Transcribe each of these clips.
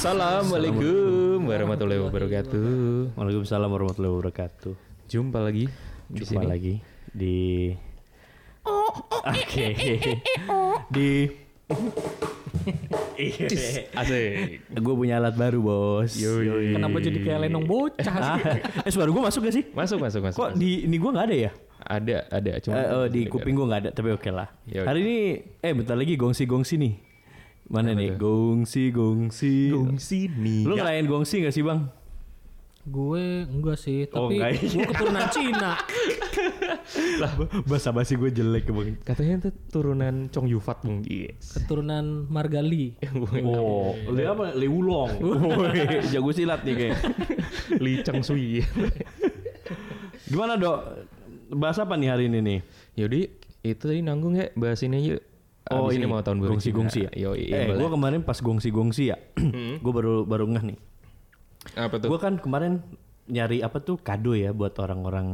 Assalamualaikum warahmatullahi wabarakatuh. Waalaikumsalam warahmatullahi wabarakatuh. Jumpa lagi di Jumpa sini. lagi di Oke. di Asik. Gue punya alat baru, Bos. Yoi. Kenapa jadi kayak lenong bocah sih? Ah, eh suara gue masuk gak sih? Masuk masuk masuk. Kok masuk. di ini gue nggak ada ya? Ada ada cuma Eh, oh, di kuping gue nggak ada, tapi oke lah. Ya udah. Hari ini, eh bentar lagi gongsi-gongsi nih. Mana nih? Gongsi, gongsi. sini. Lu ngelayan gongsi gak sih bang? gue enggak sih, Oh, tapi enggak. gue keturunan Cina. Lah, bahasa basi gue jelek bang. Katanya itu turunan Chong Yufat bung. Yes. Keturunan Margali. Oh, li apa? Li Wulong. Woi, Jago silat nih kayak. Li Cheng Sui. Gimana dok? Bahas apa nih hari ini nih? Yaudah itu tadi nanggung ya bahas ini aja. Oh Abis ini mau tahun baru gongsi-gongsi ya? Yo, eh, gue kemarin pas gongsi-gongsi ya, gue baru baru ngeh nih. apa tuh? Gue kan kemarin nyari apa tuh kado ya buat orang-orang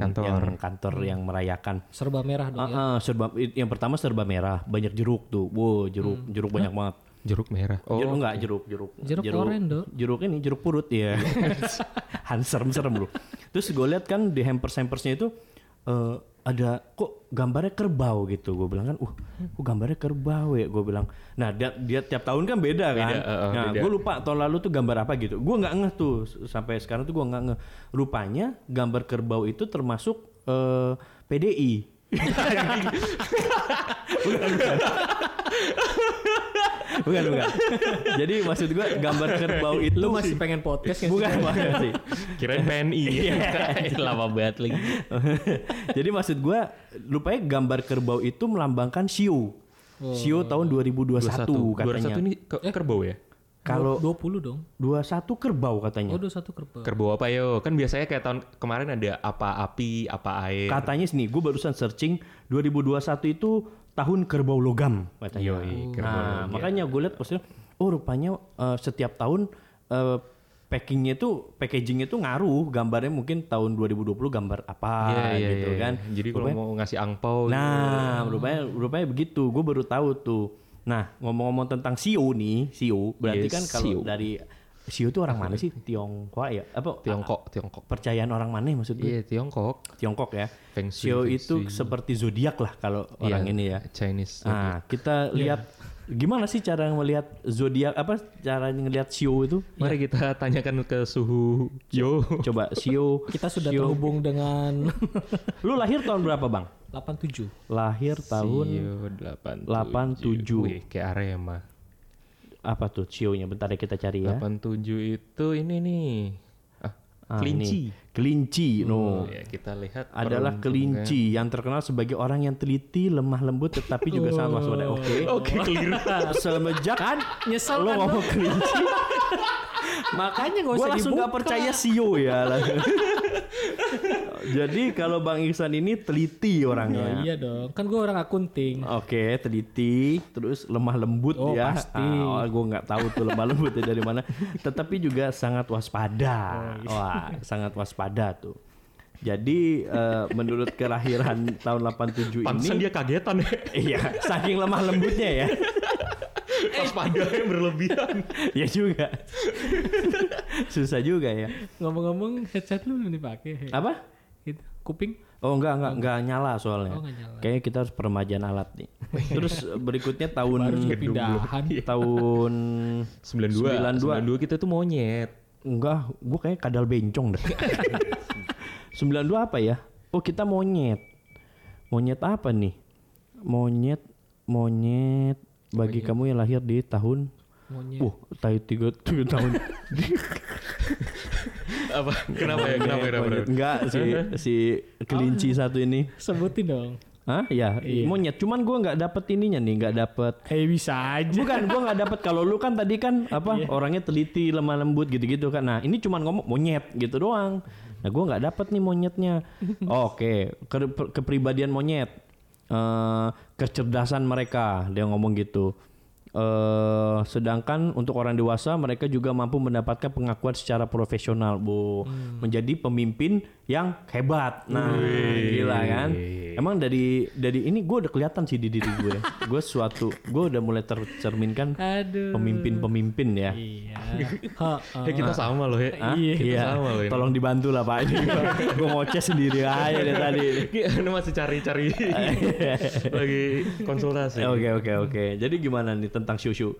Kantor. yang kantor yang merayakan. Serba merah dong ya. Ah, ah, serba yang pertama serba merah, banyak jeruk tuh. Wow, jeruk, jeruk banyak banget. Jeruk merah. Oh, jeruk enggak jeruk, jeruk. Jeruk oren, Dok. Jeruk ini jeruk purut ya. Hanserem serem lu. Terus gue lihat kan di hampers-hampersnya itu eh, ada kok gambarnya kerbau gitu. Gue bilang kan, uh, kok gambarnya kerbau ya? Gue bilang. Nah, dia, dia tiap tahun kan beda kan. Beda, eh, nah, gue lupa tahun lalu tuh gambar apa gitu. Gue nggak ngeh tuh sampai sekarang tuh gue nggak ngeh. Rupanya gambar kerbau itu termasuk eh, PDI. bukan bukan. Jadi maksud gue gambar kerbau itu Lu masih pengen podcast sih? bukan bukan sih. kirain PNI. Lama banget lagi. Jadi maksud gue lupanya gambar kerbau itu melambangkan Shio. Shio tahun 2021 katanya. 21 ini ke kerbau ya? Kalau 20 dong. 21 kerbau katanya. Oh, 21 kerbau. Kerbau apa yo? Kan biasanya kayak tahun kemarin ada apa api, apa air. Katanya sini, gue barusan searching 2021 itu tahun kerbau logam katanya. Yoi, kerbau nah, logam. makanya gue lihat posnya, oh rupanya eh, setiap tahun eh, packingnya tuh packagingnya tuh ngaruh gambarnya mungkin tahun 2020 gambar apa Iya, iya, gitu iya. kan. Jadi kalau Rupanya- mau ngasih angpau Nah, rupanya rupanya begitu. Gue baru tahu tuh. Nah, ngomong-ngomong tentang Sio nih, Sio berarti Yes, kan kalau Sio. dari Sio itu orang mana sih? Tionghoa ya? Apa? Tiongkok, Tiongkok. Percayaan orang mana maksud gue? Iya, Tiongkok. Tiongkok ya. Feng Shui, Sio Feng itu Shui. seperti zodiak lah kalau orang Iya, ini ya. Chinese. Nah, kita lihat gimana sih cara melihat zodiak apa cara ngelihat Sio itu? Mari kita tanyakan ke suhu Yo. Coba Sio. Kita sudah Sio. terhubung dengan Lu lahir tahun berapa, Bang? 87. Lahir tahun Sio 87. 87. Wih, kayak Arema. Apa tuh Cio-nya? Bentar ya kita cari ya. 87 itu ini nih. Ah, Ah, kelinci. ini. Kelinci, no. Ya, kita lihat Adalah kelinci yang terkenal sebagai orang yang teliti, lemah lembut, tetapi juga sangat waspada. Oke. Oke, keliru. Semenjak Kan nyesel lo kan, ngomong kelinci, Makanya gak gue usah langsung dibuka. gak percaya Sio ya. Jadi kalau Bang Iksan ini teliti Oh, orangnya. iya dong. Kan gue orang akunting. Oke, teliti, terus lemah lembut Oh, ya. pasti. Ah, gue nggak tahu tuh lemah lembutnya dari mana. Tetapi juga sangat waspada. Oh, iya. Wah, sangat waspada tuh. Jadi eh, menurut kelahiran tahun 87 Pantesan ini, dia kagetan ya. iya, saking lemah lembutnya ya. Pas padanya berlebihan. ya juga. Susah juga ya. Ngomong-ngomong headset lu belum dipakai. Apa? Gitu. Kuping. Oh enggak enggak enggak nyala soalnya. Oh, nyala. Kayaknya kita harus peremajaan alat nih. Terus berikutnya tahun Baru juga pindahan. tahun 92. 92. 92 kita tuh monyet. Enggak, gua kayak kadal bencong dah. 92 apa ya? Oh, kita monyet. Monyet apa nih? Monyet monyet bagi kamu yang lahir di tahun Monyet. Uh, tahun tiga, tiga tahun. Apa? Kenapa ya? Kenapa ya? Kenapa ya? Enggak si si kelinci satu ini. Sebutin dong. Hah? Ya, monyet. Cuman gua nggak dapet ininya nih, nggak dapet Eh bisa aja. Bukan, gua nggak dapet kalau lu kan tadi kan apa orangnya teliti, lemah lembut gitu-gitu kan. Nah ini cuman ngomong monyet gitu doang. Nah gua nggak dapet nih monyetnya. Oke, Ke- kepribadian monyet, Eh, kecerdasan mereka dia ngomong gitu. Eh, sedangkan untuk orang dewasa mereka juga mampu mendapatkan pengakuan secara profesional, bu, menjadi pemimpin yang hebat. Nah, gila kan? Emang dari dari ini gue udah kelihatan sih di diri gue. gue suatu gue udah mulai tercerminkan pemimpin-pemimpin ya. Iya. Ha. Eh, kita sama loh ya. Hah? Iya. Iya. sama loh ini. Tolong dibantu lah Pak ini. gue ngoceh sendiri aja dari tadi. Ini masih cari-cari lagi konsultasi. Oke oke oke. Jadi gimana nih tentang siu-siu?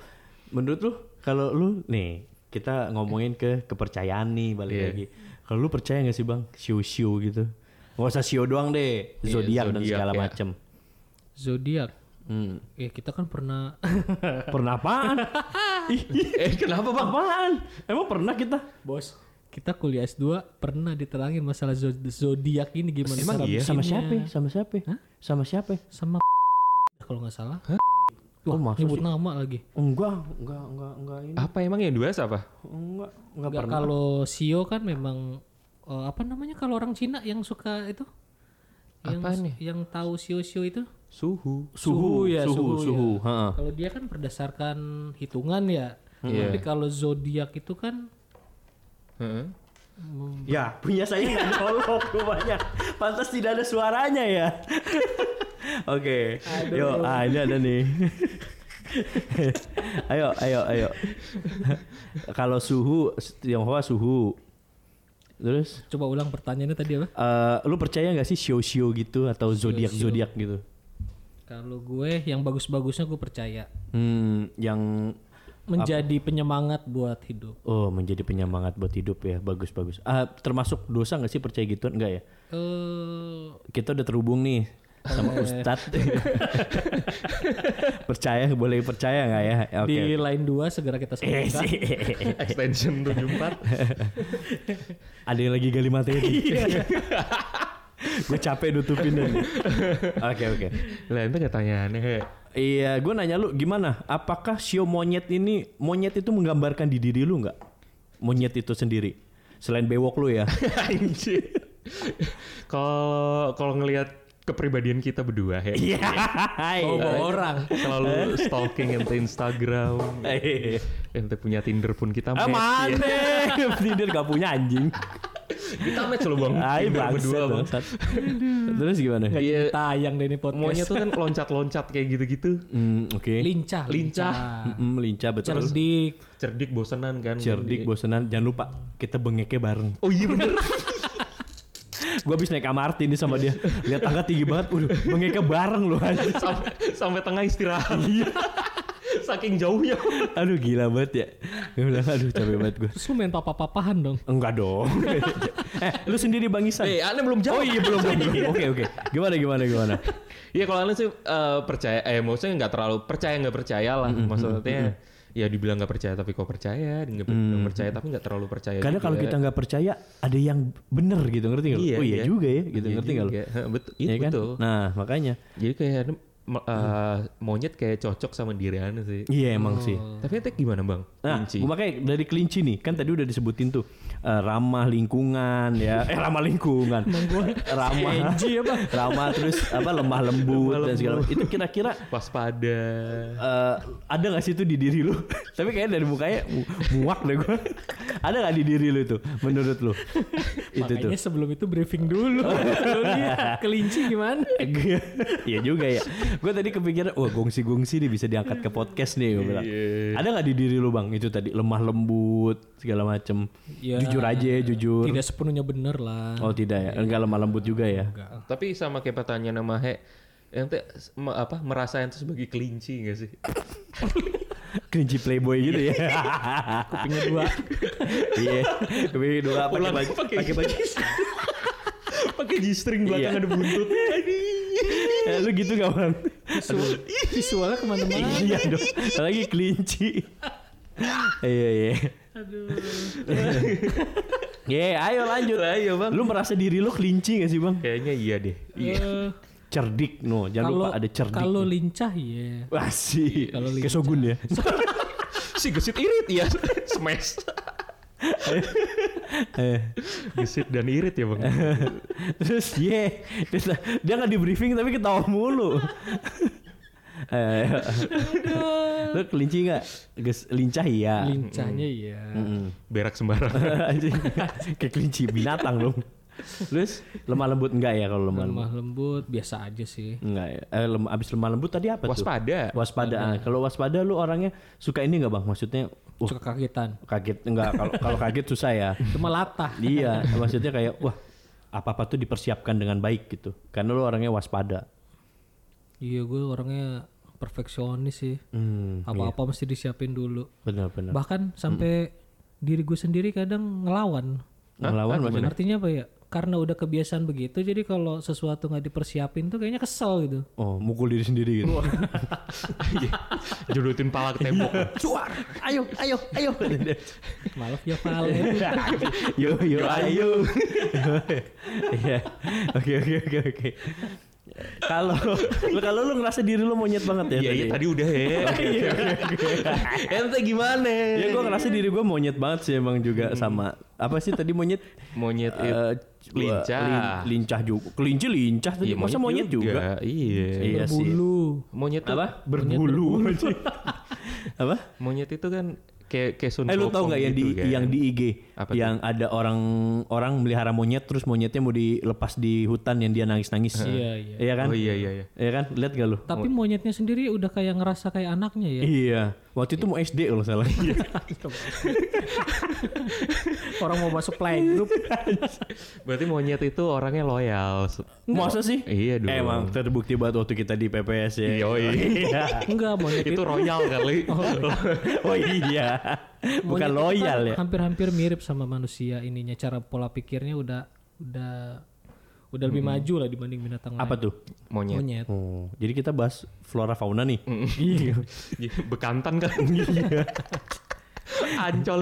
Menurut lu kalau lu nih kita ngomongin ke kepercayaan nih balik Iya. lagi. Kalau lu percaya gak sih bang siu-siu gitu? Gak usah siu doang deh, Iya, zodiak dan zodiak, segala ya. macem. Zodiak. Hmm. Ya kita kan pernah Pernah apaan? Eh kenapa bang? apaan? Emang pernah kita? bos kita kuliah S2 pernah diterangin masalah zo- zodiak ini gimana Emang iya? Sama siapa? Sama siapa? Sama siapa? Sama kalau nggak salah. Oh, Wah, masa nyebut sih? nama lagi. Enggak, enggak, enggak, enggak ini. Apa emang yang dua apa? Enggak, enggak pernah. kalau Sio kan memang eh, apa namanya kalau orang Cina yang suka itu yang Apaan nih? yang tahu Sio-Sio itu Suhu. Suhu ya, suhu, suhu, suhu. ya. Kalau dia kan berdasarkan hitungan ya Iya. tapi kalau zodiak itu kan Heeh. Ya, punya saya nggak nyolok rupanya. Pantas tidak ada suaranya ya. Oke, yuk, ah ini ada nih. ayo, ayo, ayo. Kalau suhu, Tionghoa suhu. Terus, coba ulang pertanyaannya tadi apa eh, lu percaya nggak sih sio-sio gitu atau zodiak zodiak gitu? kalau gue yang bagus-bagusnya gue percaya Hmm, yang menjadi penyemangat buat hidup oh menjadi penyemangat buat hidup ya, bagus bagus. Ah, termasuk dosa nggak sih percaya gitu? Enggak ya? eh Kita udah terhubung nih sama Ustadz. percaya boleh percaya nggak ya? Oke. di line 2 segera kita Eh, sih. Extension 74. Ada yang lagi gali materi. gue capek nutupin dan. Oke oke. Lah itu ketanyaannya he. Iya, gue nanya lu gimana? Apakah sio monyet ini monyet itu menggambarkan di diri lu nggak? Monyet itu sendiri. Selain bewok lu ya. Anjir. Kalau kalau ngelihat kepribadian kita berdua he. Iya. bawa orang Selalu stalking ente Instagram. Ente punya Tinder pun kita Ah, match. ya. mana? Tidur gak punya anjing. Kita match loh bang. Ay, Tinder berdua bang. Terus gimana? Iya. tayang deh ini podcast Maunya tuh kan loncat-loncat kayak gitu-gitu. Hmm, oke. lincah Lincah. Mm, lincah betul. cerdik Cerdik bosenan kan. Cerdik bosenan. Jangan lupa kita bengeknya bareng. Oh iya bener. Gue habis naik MRT nih sama dia. Lihat tangga tinggi banget. Udah bengeknya bareng loh. sampai, sampai tengah istirahat. Iya. Saking jauhnya. Aduh gila banget ya. Gue bilang aduh capek banget gue. terus lu main papa-papahan dong Enggak dong. eh, lu sendiri Bang Isan. Eh, aneh belum jawab. Oh iya belum belum. Oke oke. Gimana gimana gimana? Iya kalau aneh sih eh, percaya, eh maksudnya nggak terlalu percaya nggak percaya lah. Maksudnya ya dibilang nggak percaya tapi kok percaya, nggak bilang percaya tapi nggak terlalu percaya. Karena kalau kita nggak percaya ada yang bener gitu ngerti nggak? Iya, oh iya, iya. juga ya gitu Iya ngerti nggak? Betul, itu Iya kan? betul. Nah makanya. Jadi kayak eh, monyet kayak cocok sama diri aneh sih. Iya emang sih. Tapi ente gimana bang? Nah, Kelinci. makanya dari kelinci nih, kan tadi udah disebutin tuh eh, ramah lingkungan ya, eh ramah lingkungan, ramah, Enji apa? ramah terus apa lemah lembut dan segala macam. Itu kira-kira waspada. eh, ada gak sih itu di diri lu? Tapi kayaknya dari mukanya mu- muak deh gue. ada gak di diri lu itu menurut lu? itu tuh. Makanya sebelum itu briefing dulu. Lu lihat kelinci gimana? Iya juga ya. Gue tadi kepikiran, wah gongsi-gongsi nih bisa diangkat ke podcast nih. Gue bilang. Iya. Ada nggak di diri lu bang itu tadi lemah lembut segala macem. Ya, jujur aja, jujur. Tidak sepenuhnya bener lah. Oh tidak ya, enggak lemah lembut juga ya. Tapi sama kayak pertanyaan nama He, ente me- apa merasa ente sebagai kelinci gak sih? Kelinci playboy gitu ya. Kupingnya dua. Iya, kepingin dua pakai baju, pakai pakai baju. Pakai G-string belakang Iya. ada buntut. Eh, lu gitu gak bang? Visual, visualnya ke mana-mana. iya dong, lagi kelinci. Iya iya. Aduh. Iya, ayo lanjut. Ayo bang. Lu merasa diri lu kelinci gak sih bang? Kayaknya iya deh. Eh, Cerdik, no. Jangan kalau lupa ada cerdik. kalau lincah ya. Wah sih, Kalau kayak Shogun ya. Si gesit irit ya. Smash. Eh, gesit dan irit ya bang. Terus ye, dia, dia nggak di briefing tapi ketawa mulu. Eh, lu kelinci nggak? Ges- Lincah iya. Lincahnya iya. Mm-mm. Berak sembarang. Anjing, kayak kelinci binatang dong. Terus lemah lembut enggak ya kalau lemah lembut? Lemah lembut biasa aja sih. Enggak ya. Eh, lem- abis lemah lembut tadi apa tuh? Waspada. Waspada. Ah, Kalau waspada lu orangnya suka ini enggak bang? Maksudnya uh, Suka kagetan. kaget enggak? Kalau kalau kaget susah ya. Cuma latah. iya, maksudnya kayak wah apa apa tuh dipersiapkan dengan baik gitu. Karena lu orangnya waspada. Iya gue orangnya perfeksionis sih. Hmm, Apa-apa mesti disiapin dulu. benar-benar. Bahkan sampai diri gue sendiri kadang ngelawan. Ngelawan maksudnya. Artinya apa ya? Karena udah kebiasaan begitu, jadi kalau sesuatu nggak dipersiapin tuh kayaknya kesel gitu. Oh, mukul diri sendiri gitu. Jodotin pala ke tembok. Cuar, ayo, ayo, ayo. Maaf ya Val. yo, yo, ayo. Iya. Oke, oke, oke, oke. Kalau kalau lu ngerasa diri lu monyet banget ya Iya iya tadi udah ya. Ente gimana? Ya gue ngerasa diri gue monyet banget sih emang juga sama apa sih tadi monyet Monyet eh, itu lincah. lin- lincah juga. Kelinci lincah tadi Iya, masa monyet juga. Iya. Iya sih. Bulu. Monyet Apa? Berbulu. apa? Monyet itu kan kayak kayak Sun Eh lu tau nggak yang di gitu kan. yang di IG Apa yang ada orang orang melihara monyet terus monyetnya mau dilepas di hutan yang dia nangis nangis. Iya, iya. Iya kan? Oh iya iya iya. Iya kan? Lihat gak lu? Tapi monyetnya sendiri udah kayak ngerasa kayak anaknya ya. Iya. Waktu itu mau SD kalau salah. Orang mau masuk playgroup. Berarti monyet itu orangnya loyal. Masa sih? Iya dong. Emang terbukti banget waktu kita di PPS ya. Iya. Enggak, monyet itu royal kali. oh iya. Bukan Monyet itu loyal kan ya. Hampir-hampir mirip sama manusia ininya cara pola pikirnya udah udah udah lebih maju lah dibanding binatang Apa lain. tuh? Monyet. Monyet. Oh, jadi kita bahas flora fauna nih. Iya. Bekantan kan. Ancol.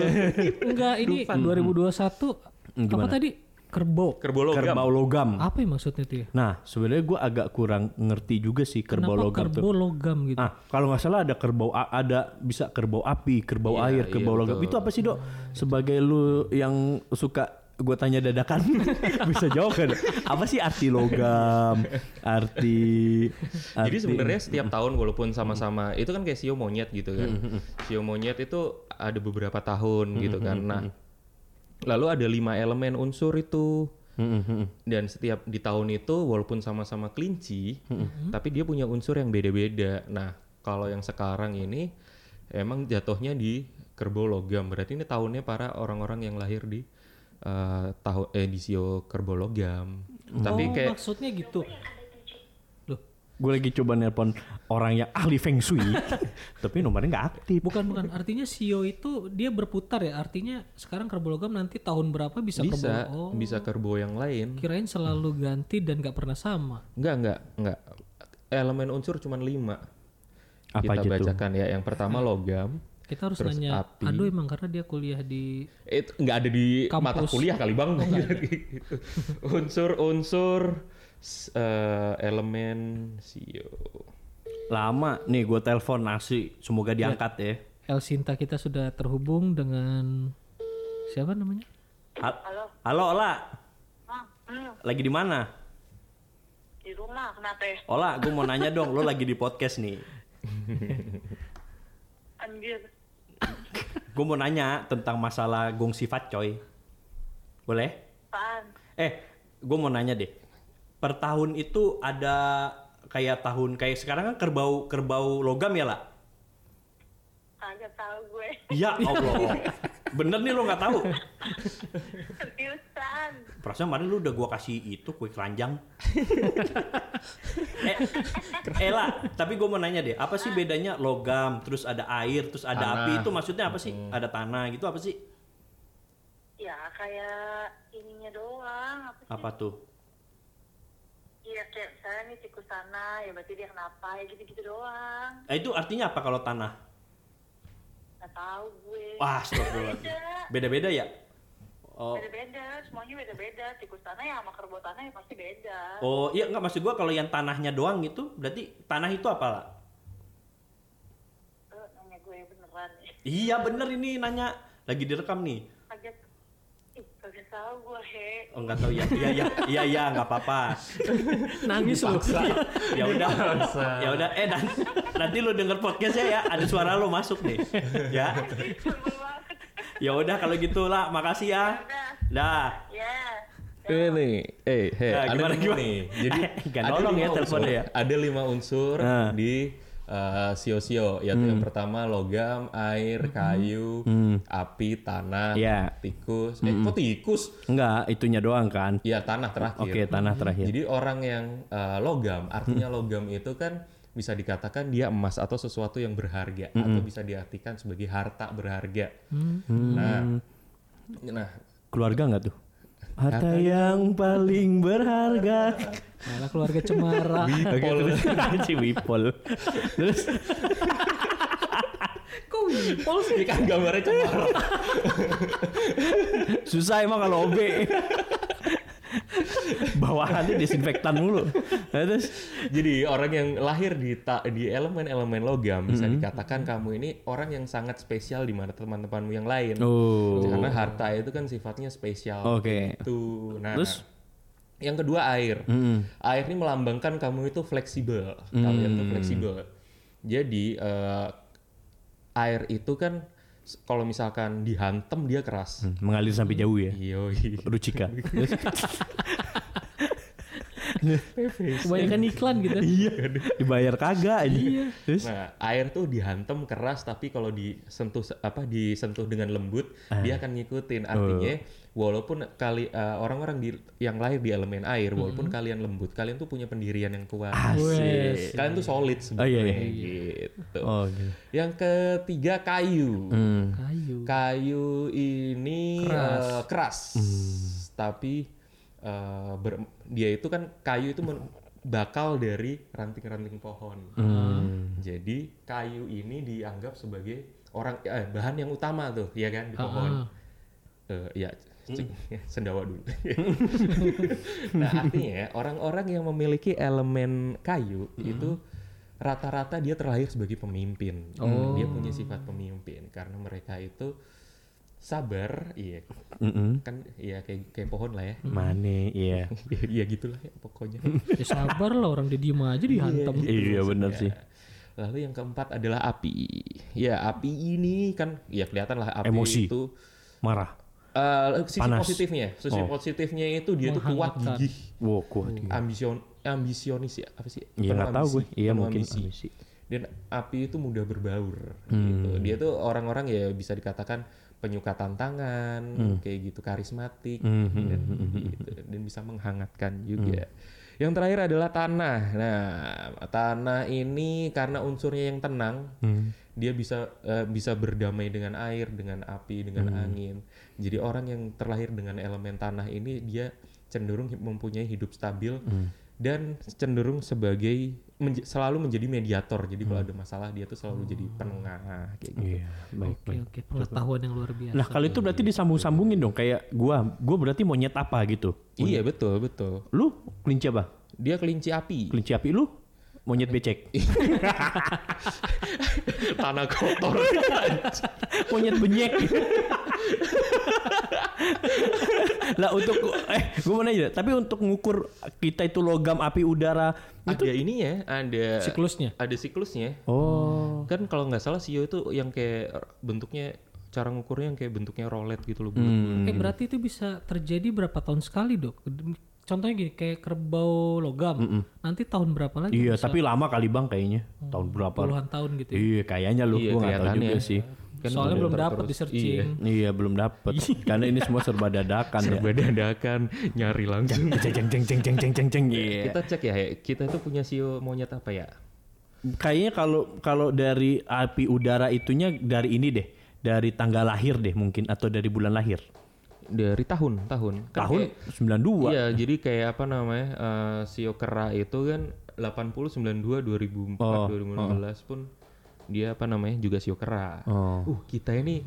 Enggak, ini 2021 apa tadi? Kerbau. Kerbau logam. Kerbau logam. Apa yang maksudnya tuh ya? Nah, sebenarnya gue agak kurang ngerti juga sih kerbau Kenapa logam tuh. kerbau logam gitu? Ah, kalau nggak salah ada kerbau ada bisa kerbau api, kerbau Iya, air, iya, kerbau logam. betul. Itu apa sih, Dok? Sebagai lu yang suka gue tanya dadakan bisa jawab kan? Apa sih arti logam? Arti, Jadi arti- sebenarnya setiap tahun walaupun sama-sama itu kan kayak sio monyet gitu kan. Sio monyet itu ada beberapa tahun gitu kan. Nah, lalu ada lima elemen unsur itu. Dan setiap di tahun itu walaupun sama-sama kelinci, tapi dia punya unsur yang beda-beda. Nah, kalau yang sekarang ini emang jatuhnya di kerbau logam. Berarti ini tahunnya para orang-orang yang lahir di eh tahun eh di sio kerbau logam. Tapi oh, kayak maksudnya gitu. Gue lagi coba nelpon orang yang ahli feng shui, tapi nomornya nggak aktif. bukan bukan artinya sio itu dia berputar ya. Artinya sekarang kerbau logam nanti tahun berapa bisa, bisa kerbau. Oh, bisa kerbau yang lain. kirain selalu ganti dan gak pernah sama. Enggak, enggak, enggak. Elemen unsur cuma lima. Apa Kita aja tuh? bacakan ya. Yang pertama logam. Kita harus Terus nanya api. Aduh emang karena dia kuliah di Itu enggak ada di Kampus. mata kuliah kali bang. Unsur-unsur eh, elemen sio. Lama nih gue telepon nasi, semoga diangkat ya. El Sinta kita sudah terhubung dengan siapa namanya? Ha- Halo, Ola. Ah, hmm, Lagi di mana? di rumah kenapa ya? Ola, gue mau nanya dong, lo lagi di podcast nih. Anjir. Gue mau nanya tentang masalah gong sifat coy. Boleh? Apaan? Eh, gue mau nanya deh. Per tahun itu ada kayak tahun kayak sekarang kan kerbau kerbau logam ya lah. Kagak tahu gue. Ya Allah. Bener nih lo nggak tahu. Seriusan. Perasaan kemarin lu udah gua kasih itu kue keranjang. eh, eh lah, tapi gue mau nanya deh, apa sih bedanya logam, terus ada air, terus ada Tanah. api itu maksudnya apa sih? Ada tanah gitu apa sih? Ya kayak ininya doang. Apa sih? Apa tuh? Iya kayak misalnya nih tikus sana ya berarti dia kenapa ya gitu-gitu doang. Eh, itu artinya apa kalau tanah? Gak tahu gue. Wah. Beda. Beda-beda ya? Oh, Beda-beda. Semuanya beda-beda. Tikus tanah ya sama kerbau tanah ya pasti beda. oh iya nggak maksud gua kalau yang tanahnya doang gitu, berarti tanah itu apa lah? Eh, nanya gue beneran ya. Iya bener ini nanya, lagi direkam nih. Tahu gue he. Oh nggak tahu ya, iya iya iya iya nggak apa-apa. Nangis lu. ya udah ya udah eh dan, nanti lu denger podcastnya ya ada suara lu masuk nih ya Sebel banget. ya udah kalau gitu lah makasih ya Udah. dah Ya. Ini, eh, hey, Nah, ada gimana, lima gimana? nih. Jadi ada nolong ya unsur. teleponnya ya. Ada lima unsur Nah. di uh, sio-sio. Yaitu yang pertama logam, air, kayu, api, tanah, Ya. tikus. Eh, kok tikus? Enggak, itunya doang kan. Ya tanah terakhir. Oke, tanah terakhir. Jadi orang yang uh, logam, artinya logam itu kan bisa dikatakan dia emas atau sesuatu yang berharga atau bisa diartikan sebagai harta berharga. Nah, nah Keluarga enggak tuh? Harta yang paling berharga. Malah keluarga cemara. Oke, terus si Wipol. Terus Kok wipol sih? ini kan gambarnya cemara. susah emang kalau OB. Bawahannya disinfektan mulu. Nah, terus Jadi orang yang lahir di ta- di elemen-elemen logam bisa dikatakan kamu ini orang yang sangat spesial di mana teman-temanmu yang lain. oh. Karena harta itu kan sifatnya spesial. Oke. Itu. Nah, Terus? yang kedua air. Air ini melambangkan kamu itu fleksibel. Kalian tuh fleksibel. Jadi eh, air itu kan kalau misalkan dihantem dia keras. Hmm, mengalir sampai jauh ya. Iya. Rucika. Kebanyakan iklan gitu. iya. Dibayar kagak aja. Terus Nah, air tuh dihantam keras tapi kalau disentuh se- apa disentuh dengan lembut dia akan ngikutin. Artinya walaupun kali eh, orang-orang di yang lahir di elemen air walaupun kalian lembut, kalian tuh punya pendirian yang kuat. Asik. Kalian tuh solid Oh, iya, sebenarnya iya. gitu. Oh, gitu. Yang ketiga kayu. Hmm. Kayu. Kayu ini Keras. eh, keras. Tapi eh, ber- dia itu kan kayu itu men- bakal dari ranting-ranting pohon. Hmm. Jadi kayu ini dianggap sebagai orang eh, bahan yang utama tuh, ya kan di pohon. ah. Eh, ya, cik, sendawa dulu. nah artinya ya, orang-orang yang memiliki elemen kayu itu rata-rata dia terlahir sebagai pemimpin. Dia punya sifat pemimpin karena mereka itu sabar, iya Mm-mm. kan, iya kayak kayak pohon lah ya. Mane, iya. Iya gitulah ya pokoknya. Ya sabar lah orang dia diem aja dihantam. Iya benar sih. Lalu yang keempat adalah api. Ya api ini kan, ya kelihatan lah api Emosi. itu. Marah. Eh, sisi Panas. positifnya, sisi Oh. positifnya itu dia tuh kuat, gigih, Wow, kuat. ambision, ambisionis ya apa sih? Iya nggak tahu gue. Iya mungkin ambisi. ambisi. Dan api itu mudah berbaur. Hmm. Gitu. Dia tuh orang-orang ya bisa dikatakan penyuka tantangan, kayak gitu, karismatik, Hmm, dan, gitu. dan bisa menghangatkan juga. Yang terakhir adalah tanah. Nah, tanah ini karena unsurnya yang tenang, Hmm. dia bisa eh, bisa berdamai dengan air, dengan api, dengan Hmm. angin. Jadi orang yang terlahir dengan elemen tanah ini dia cenderung mempunyai hidup stabil Hmm. dan cenderung sebagai menj- selalu menjadi mediator. Jadi kalau ada masalah dia tuh selalu jadi penengah kayak gitu. Hmm. Iya, baik, Oke baik. oke pengetahuan yang luar biasa. Nah, kalau itu berarti disambung-sambungin dong kayak gua. Gua berarti monyet apa gitu. Iya betul betul. Lu kelinci apa? Dia kelinci api. Kelinci api lu? Monyet becek. Tanah kotor. monyet benyek. lah untuk eh gue mau nanya, tapi untuk ngukur kita itu logam api udara ada ini ya, ada Siklusnya. Ada siklusnya. Oh. Kan kalau nggak salah sio itu yang kayak bentuknya cara ngukurnya yang kayak bentuknya rolet gitu loh. Hmm. bulat-bulat. Eh berarti itu bisa terjadi berapa tahun sekali dok? Contohnya gini kayak kerbau logam. Nanti tahun berapa lagi? Iya, bisa tapi lama kali Bang kayaknya. Tahun berapa? puluhan tahun gitu. ya? Iya, kayaknya lu Iya, gua nggak tahu juga sih. Kan Soalnya belum dapat di Iya. searching. Iya, belum dapet. Karena ini semua serba dadakan ya. Serba dadakan, nyari langsung. Ceng ceng ceng ceng ceng ceng ceng ceng. Iya. Kita cek ya, kita tuh punya sio monyet apa ya? Kayaknya kalau kalau dari api udara itunya dari ini deh, dari tanggal lahir deh mungkin atau dari bulan lahir. Dari tahun, tahun. Kan Tahun kayak- 92. Iya, jadi kayak apa namanya? eh, sio kera itu kan 80 92 2004 Oh, 2015 pun dia apa namanya? juga sio kera. Oh. Uh, kita ini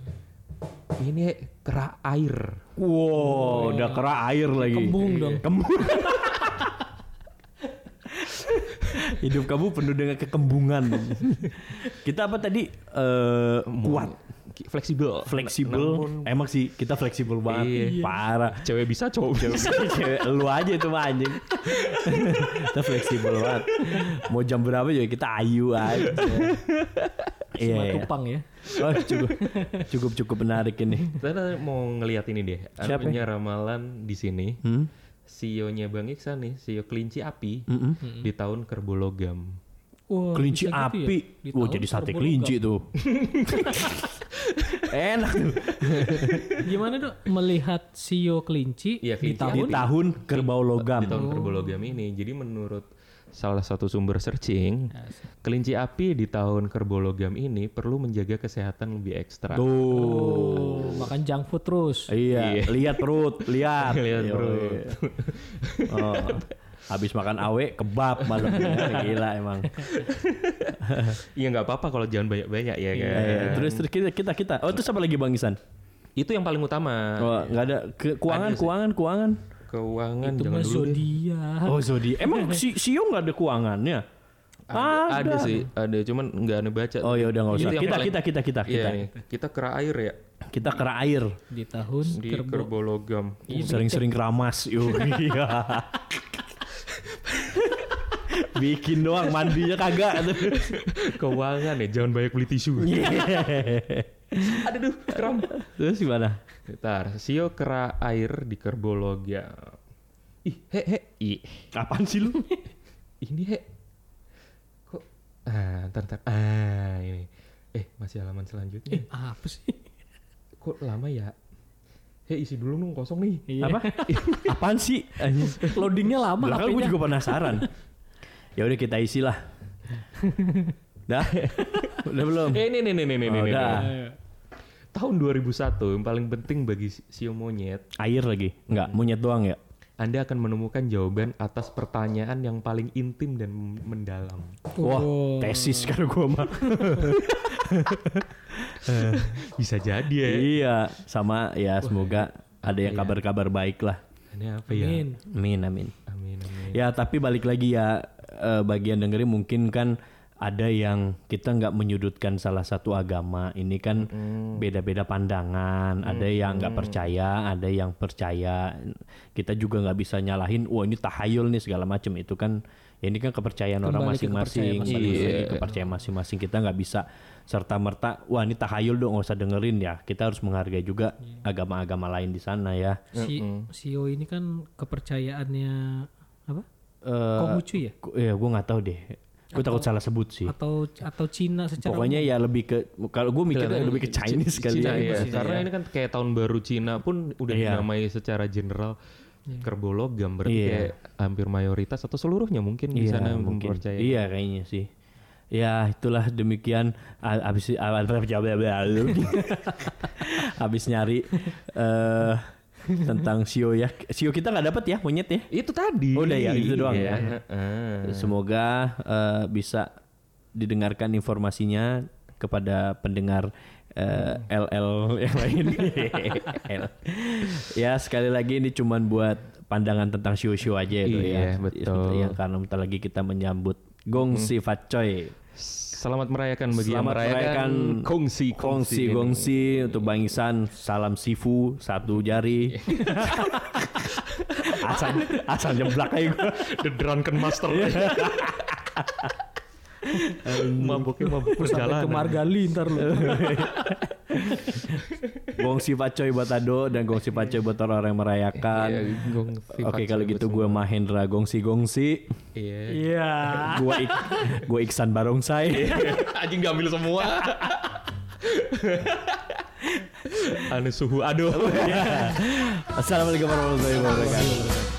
ini kera air. Wow, udah kera air lagi. Kembung dong. Kembung. Hidup kamu penuh dengan kekembungan. kita apa tadi? Eh kuat, Fleksibel. fleksibel. Emang sih kita fleksibel banget. Iya. Parah. Cewek bisa, cowok bisa. Cewek lu aja itu mah anjing. kita fleksibel banget. Mau jam berapa juga kita ayu aja. Iya, Cuma iya. ya. Oh, cukup cukup cukup menarik ini. Saya mau ngelihat ini deh. Ada Siapa? punya ramalan di sini. Hmm? sionya Bang Iksan nih, sio kelinci api Mm-mm. di tahun kerbologam. Wah, Kelinci bisa gitu ya? api. Di jadi sate kelinci tuh. Enak tuh. Gimana dok melihat sio kelinci Iya, di kelinci Di tahun tahun kerbau logam. Di tahun kerbologam ini. Jadi menurut salah satu sumber searching, kelinci api di tahun kerbologam ini perlu menjaga kesehatan lebih ekstra. Tuh. Oh, makan junk food terus. Iya, lihat perut, lihat. Lihat Yoi. perut. Oh. Habis makan awe kebab malamnya gila emang. Iya nggak apa-apa kalau jangan banyak-banyak ya kan. Iya, terus terus kita kita kita. Oh terus apa lagi Bang Isan? Itu yang paling utama. Oh, nggak ada ke, keuangan, Ada keuangan, keuangan. Keuangan Itu jangan mah dulu zodiak. Oh, zodi. Emang si Sio nggak ada keuangannya? Ada, ada sih, ada cuman nggak ada baca. Oh ya udah nggak usah. Itu yang Kita, paling- kita kita kita Iya kita nih, kita kera air ya kita kera air. Di tahun di kerbo. kerbologam. Sering-sering keramas. Yuk. Iya. Bikin doang mandinya kagak tuh. Keuangan ya, jangan banyak beli tisu. Ada duh, kram. Terus gimana? Bentar, sio kera air di kerbologam. Ih, he he. Ih, Kapan sih lu? ini he. Kok ah, ntar ntar. Ah, ini. Eh, masih halaman selanjutnya. Eh, apa sih? Kok lama ya? He, isi dulu dong kosong nih. Apa? Apaan sih? Loadingnya lama Belakang gue HP-nya. juga penasaran. Ya udah kita isi lah. Dah. udah belum? Eh, ini nih nih nih nih Oh, udah. Tahun 2001 yang paling penting bagi si- sio monyet Air lagi? Enggak, monyet doang ya? Anda akan menemukan jawaban atas pertanyaan yang paling intim dan mendalam. Wah, Oh. tesis kan gue mah. Bisa jadi ya. iya, sama ya semoga ada yang Iya. kabar-kabar baik lah. Ini apa ya? Amin. Amin, amin. Amin, amin. Ya, tapi balik lagi ya eh, bagian dengerin mungkin kan ada yang kita nggak menyudutkan salah satu agama. Ini kan beda-beda pandangan. Ada yang nggak percaya, ada yang percaya. Kita juga nggak bisa nyalahin. Wah ini tahayul nih segala macam. Itu kan ya ini kan kepercayaan orang Kembali ke masing-masing. kepercayaan Balik lagi Iya. kepercayaan masing-masing. Kita nggak bisa serta merta. Wah ini tahayul dong, nggak usah dengerin ya. Kita harus menghargai juga agama-agama lain di sana ya. Si Sio ini kan kepercayaannya Eh, Konghucu ya? Ku- Ya gue nggak tahu deh. Gue takut salah sebut sih. Atau atau Cina secara Pokoknya ya lebih ke kalau gue mikirnya lebih ke Chinese kali Cina, ya. iya. Karena ini kan kayak tahun baru Cina pun udah Iya. dinamai secara general kerbologam berarti Iya. kayak hampir mayoritas atau seluruhnya mungkin di sana yang mungkin. mempercayai. Iya kayaknya sih. Ya itulah demikian abis a- habis nyari eh tentang Sio ya. Sio kita nggak dapat ya monyet ya. Itu tadi. Oh, udah ya, itu doang ya. heeh. Semoga eh, bisa didengarkan informasinya kepada pendengar eh, LL yang lain. L. ya sekali lagi ini cuman buat pandangan tentang show-show aja itu ya. Iya, betul. Yang karena bentar lagi kita menyambut Gong Si Fat Choi. Selamat merayakan bagi yang Selamat merayakan merayakan kongsi Kongsi ini. Gongsi untuk Bang Isan salam sifu satu jari. asal asal jeblak aja gua. The Drunken Master. Mabuknya mabuk sampai ke perjalanan. Margali ntar lu. Gongsi Pacoy buat Ado dan Gongsi Pacoy buat orang-orang yang merayakan. Iya, gong Oke Vivat kalau gitu gue Mahendra Gongsi Gongsi. Iya. Iya. Gue Ik gue Iksan Barongsai. Anjing gak ambil semua. Aneh suhu aduh. Assalamualaikum warahmatullahi wabarakatuh.